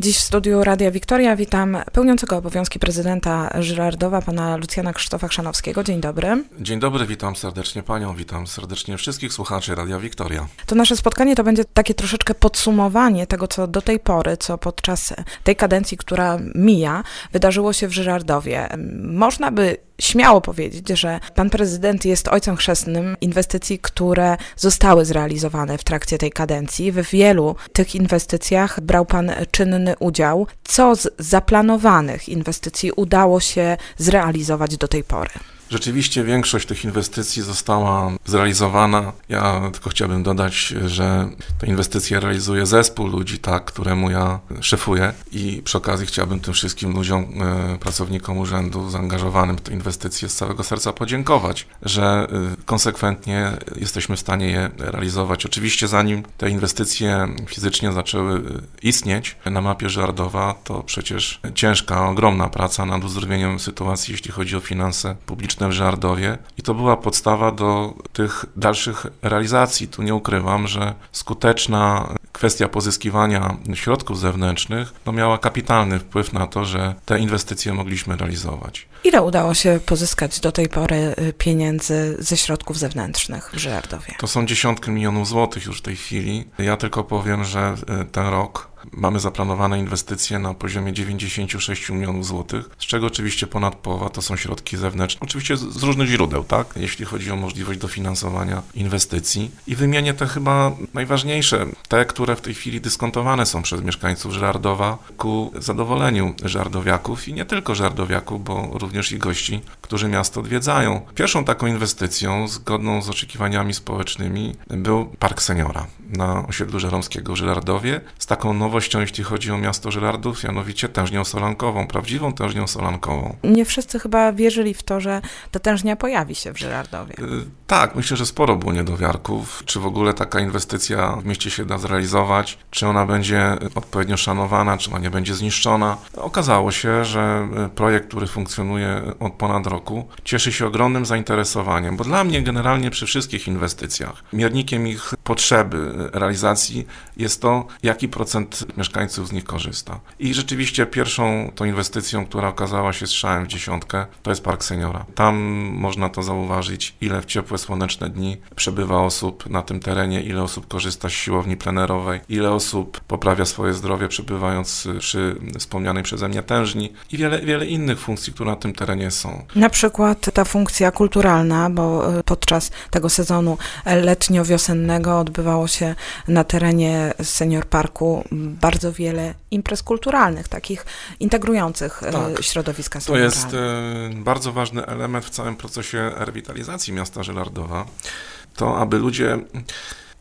Dziś w studiu Radia Wiktoria witam pełniącego obowiązki prezydenta Żyrardowa, pana Lucjana Krzysztofa Chrzanowskiego. Dzień dobry. Dzień dobry, witam serdecznie panią, witam serdecznie wszystkich słuchaczy Radia Wiktoria. To nasze spotkanie to będzie takie troszeczkę podsumowanie tego, co do tej pory, co podczas tej kadencji, która mija, wydarzyło się w Żyrardowie. Można by śmiało powiedzieć, że pan prezydent jest ojcem chrzestnym inwestycji, które zostały zrealizowane w trakcie tej kadencji. W wielu tych inwestycjach brał pan czynny udział. Co z zaplanowanych inwestycji udało się zrealizować do tej pory? Rzeczywiście większość tych inwestycji została zrealizowana. Ja tylko chciałbym dodać, że te inwestycje realizuje zespół ludzi, tak, któremu ja szefuję i przy okazji chciałbym tym wszystkim ludziom, e, pracownikom urzędu zaangażowanym w te inwestycje z całego serca podziękować, że e, konsekwentnie jesteśmy w stanie je realizować. Oczywiście zanim te inwestycje fizycznie zaczęły e, istnieć na mapie Żardowa, to przecież ciężka, ogromna praca nad uzdrowieniem sytuacji, jeśli chodzi o finanse publiczne w Żardowie i to była podstawa do tych dalszych realizacji. Tu nie ukrywam, że skuteczna kwestia pozyskiwania środków zewnętrznych no miała kapitalny wpływ na to, że te inwestycje mogliśmy realizować. Ile udało się pozyskać do tej pory y, pieniędzy ze środków zewnętrznych w Żardowie? To są dziesiątki milionów złotych już w tej chwili. Ja tylko powiem, że y, ten rok Mamy zaplanowane inwestycje na poziomie 96 milionów złotych, z czego oczywiście ponad połowa to są środki zewnętrzne, oczywiście z różnych źródeł, tak, jeśli chodzi o możliwość dofinansowania inwestycji. I wymienię te chyba najważniejsze, te, które w tej chwili dyskontowane są przez mieszkańców Żardowa ku zadowoleniu żardowiaków i nie tylko żardowiaków, bo również i gości, którzy miasto odwiedzają. Pierwszą taką inwestycją, zgodną z oczekiwaniami społecznymi, był Park Seniora na osiedlu Żeromskiego w Żyrardowie z taką nowością, jeśli chodzi o miasto Żyrardów, mianowicie tężnią solankową, prawdziwą tężnią solankową. Nie wszyscy chyba wierzyli w to, że ta tężnia pojawi się w Żyrardowie. Y, tak, myślę, że sporo było niedowiarków, czy w ogóle taka inwestycja w mieście się da zrealizować, czy ona będzie odpowiednio szanowana, czy ona nie będzie zniszczona. Okazało się, że projekt, który funkcjonuje od ponad roku, cieszy się ogromnym zainteresowaniem, bo dla mnie generalnie przy wszystkich inwestycjach miernikiem ich potrzeby realizacji jest to, jaki procent mieszkańców z nich korzysta. I rzeczywiście pierwszą tą inwestycją, która okazała się strzałem w dziesiątkę, to jest Park Seniora. Tam można to zauważyć, ile w ciepłe, słoneczne dni przebywa osób na tym terenie, ile osób korzysta z siłowni plenerowej, ile osób poprawia swoje zdrowie przebywając przy wspomnianej przeze mnie tężni i wiele, wiele innych funkcji, które na tym terenie są. Na przykład ta funkcja kulturalna, bo e, podczas tego sezonu letnio-wiosennego odbywało się na terenie Senior Parku bardzo wiele imprez kulturalnych, takich integrujących e, tak. środowiska. To jest e, bardzo ważny element w całym procesie rewitalizacji miasta Żelardowa, to aby ludzie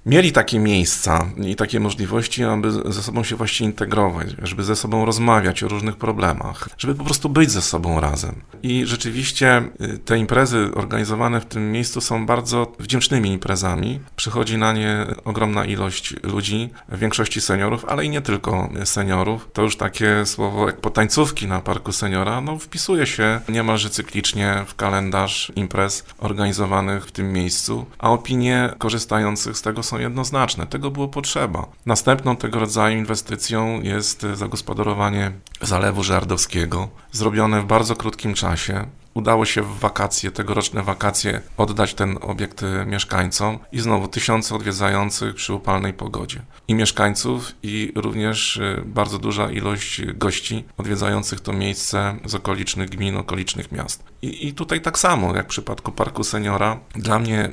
mieli takie miejsca i takie możliwości, aby ze sobą się właśnie integrować, żeby ze sobą rozmawiać o różnych problemach, żeby po prostu być ze sobą razem. I rzeczywiście y, te imprezy organizowane w tym miejscu są bardzo wdzięcznymi imprezami. Przychodzi na nie ogromna ilość ludzi, w większości seniorów, ale i nie tylko seniorów. To już takie słowo jak potańcówki na Parku Seniora, no wpisuje się niemalże cyklicznie w kalendarz imprez organizowanych w tym miejscu, a opinie korzystających z tego są są jednoznaczne. Tego było potrzeba. Następną tego rodzaju inwestycją jest zagospodarowanie Zalewu Żardowskiego, zrobione w bardzo krótkim czasie udało się w wakacje, tegoroczne wakacje, oddać ten obiekt e, mieszkańcom i znowu tysiące odwiedzających przy upalnej pogodzie. I mieszkańców, i również e, bardzo duża ilość gości odwiedzających to miejsce z okolicznych gmin, okolicznych miast. I, I tutaj tak samo, jak w przypadku Parku Seniora, dla mnie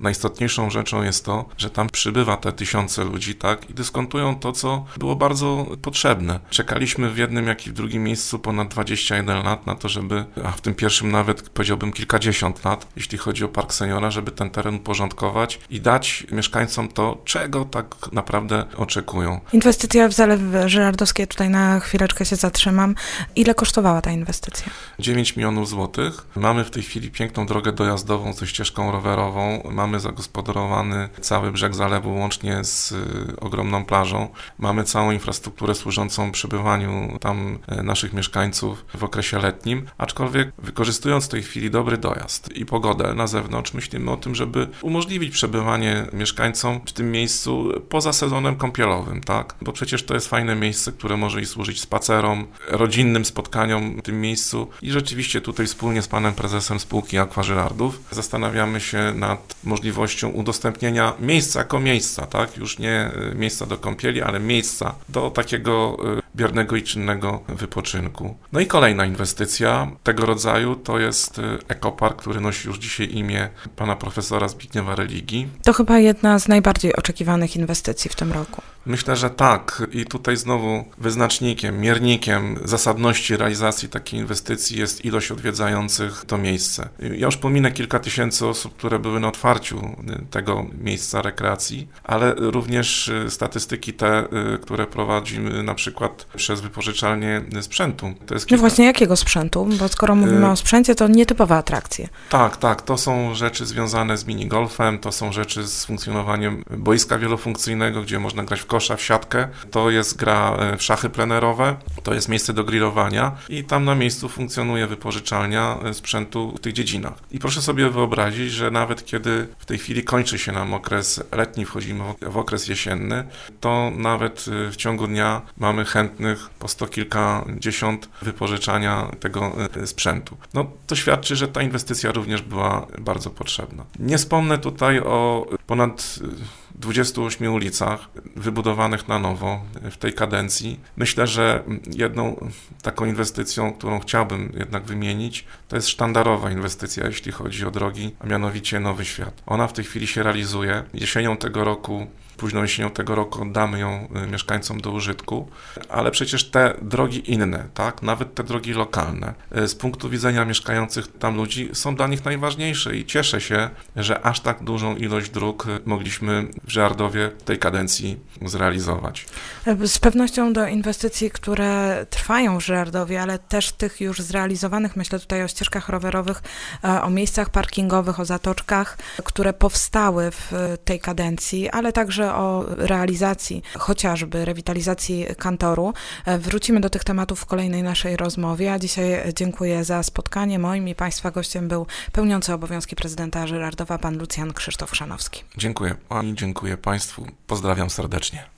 najistotniejszą rzeczą jest to, że tam przybywa te tysiące ludzi, tak, i dyskontują to, co było bardzo potrzebne. Czekaliśmy w jednym, jak i w drugim miejscu ponad 21 lat na to, żeby, a w tym pierwszym nawet powiedziałbym kilkadziesiąt lat, jeśli chodzi o Park Seniora, żeby ten teren uporządkować i dać mieszkańcom to, czego tak naprawdę oczekują. Inwestycja w Zalew Żyrardowskie, tutaj na chwileczkę się zatrzymam. Ile kosztowała ta inwestycja? 9 milionów złotych. Mamy w tej chwili piękną drogę dojazdową ze ścieżką rowerową. Mamy zagospodarowany cały brzeg zalewu łącznie z y, ogromną plażą. Mamy całą infrastrukturę służącą przebywaniu tam y, naszych mieszkańców w okresie letnim, aczkolwiek wykorzystujemy wykorzystując w tej chwili dobry dojazd i pogodę na zewnątrz, myślimy o tym, żeby umożliwić przebywanie mieszkańcom w tym miejscu poza sezonem kąpielowym, tak? Bo przecież to jest fajne miejsce, które może i służyć spacerom, rodzinnym spotkaniom w tym miejscu i rzeczywiście tutaj wspólnie z panem prezesem spółki Aquażyrardów zastanawiamy się nad możliwością udostępnienia miejsca jako miejsca, tak? Już nie y, miejsca do kąpieli, ale miejsca do takiego y, biernego i czynnego wypoczynku. No i kolejna inwestycja tego rodzaju to jest y, ekopark, który nosi już dzisiaj imię pana profesora Zbigniewa Religii. To chyba jedna z najbardziej oczekiwanych inwestycji w tym roku. Myślę, że tak. I tutaj znowu wyznacznikiem, miernikiem zasadności realizacji takiej inwestycji jest ilość odwiedzających to miejsce. Ja już pominę kilka tysięcy osób, które były na otwarciu tego miejsca rekreacji, ale również y, statystyki te, y, które prowadzimy na przykład przez wypożyczalnię sprzętu. To jest kilka... No właśnie, jakiego sprzętu? Bo skoro mówimy y... o sprzęcie, to nietypowe atrakcje. Tak, tak. To są rzeczy związane z minigolfem, to są rzeczy z funkcjonowaniem boiska wielofunkcyjnego, gdzie można grać w kosza, w siatkę. To jest gra e, w szachy plenerowe, to jest miejsce do grillowania i tam na miejscu funkcjonuje wypożyczalnia e, sprzętu w tych dziedzinach. I proszę sobie wyobrazić, że nawet kiedy w tej chwili kończy się nam okres letni, wchodzimy w okres jesienny, to nawet e, w ciągu dnia mamy chętnych po sto kilkadziesiąt wypożyczania tego sprzętu. No to świadczy, że ta inwestycja również była bardzo potrzebna. Nie wspomnę tutaj o ponad 28 ulicach wybudowanych na nowo w tej kadencji. Myślę, że jedną taką inwestycją, którą chciałbym jednak wymienić, to jest sztandarowa inwestycja, jeśli chodzi o drogi, a mianowicie Nowy Świat. Ona w tej chwili się realizuje. Jesienią tego roku późną jesienią tego roku oddamy ją y, mieszkańcom do użytku, ale przecież te drogi inne, tak, nawet te drogi lokalne, y, z punktu widzenia mieszkających tam ludzi są dla nich najważniejsze. I cieszę się, że aż tak dużą ilość dróg y, mogliśmy w Żardowie tej kadencji zrealizować. Z pewnością do inwestycji, które trwają w Żardowie, ale też tych już zrealizowanych, myślę tutaj o ścieżkach rowerowych, e, o miejscach parkingowych, o zatoczkach, które powstały w tej kadencji, ale także o realizacji chociażby rewitalizacji kantoru. E, wrócimy do tych tematów w kolejnej naszej rozmowie, a dzisiaj dziękuję za spotkanie. Moim i Państwa gościem był pełniący obowiązki prezydenta Żyrardowa, pan Lucjan Krzysztof Szanowski. Dziękuję Pani, dziękuję Państwu, pozdrawiam serdecznie.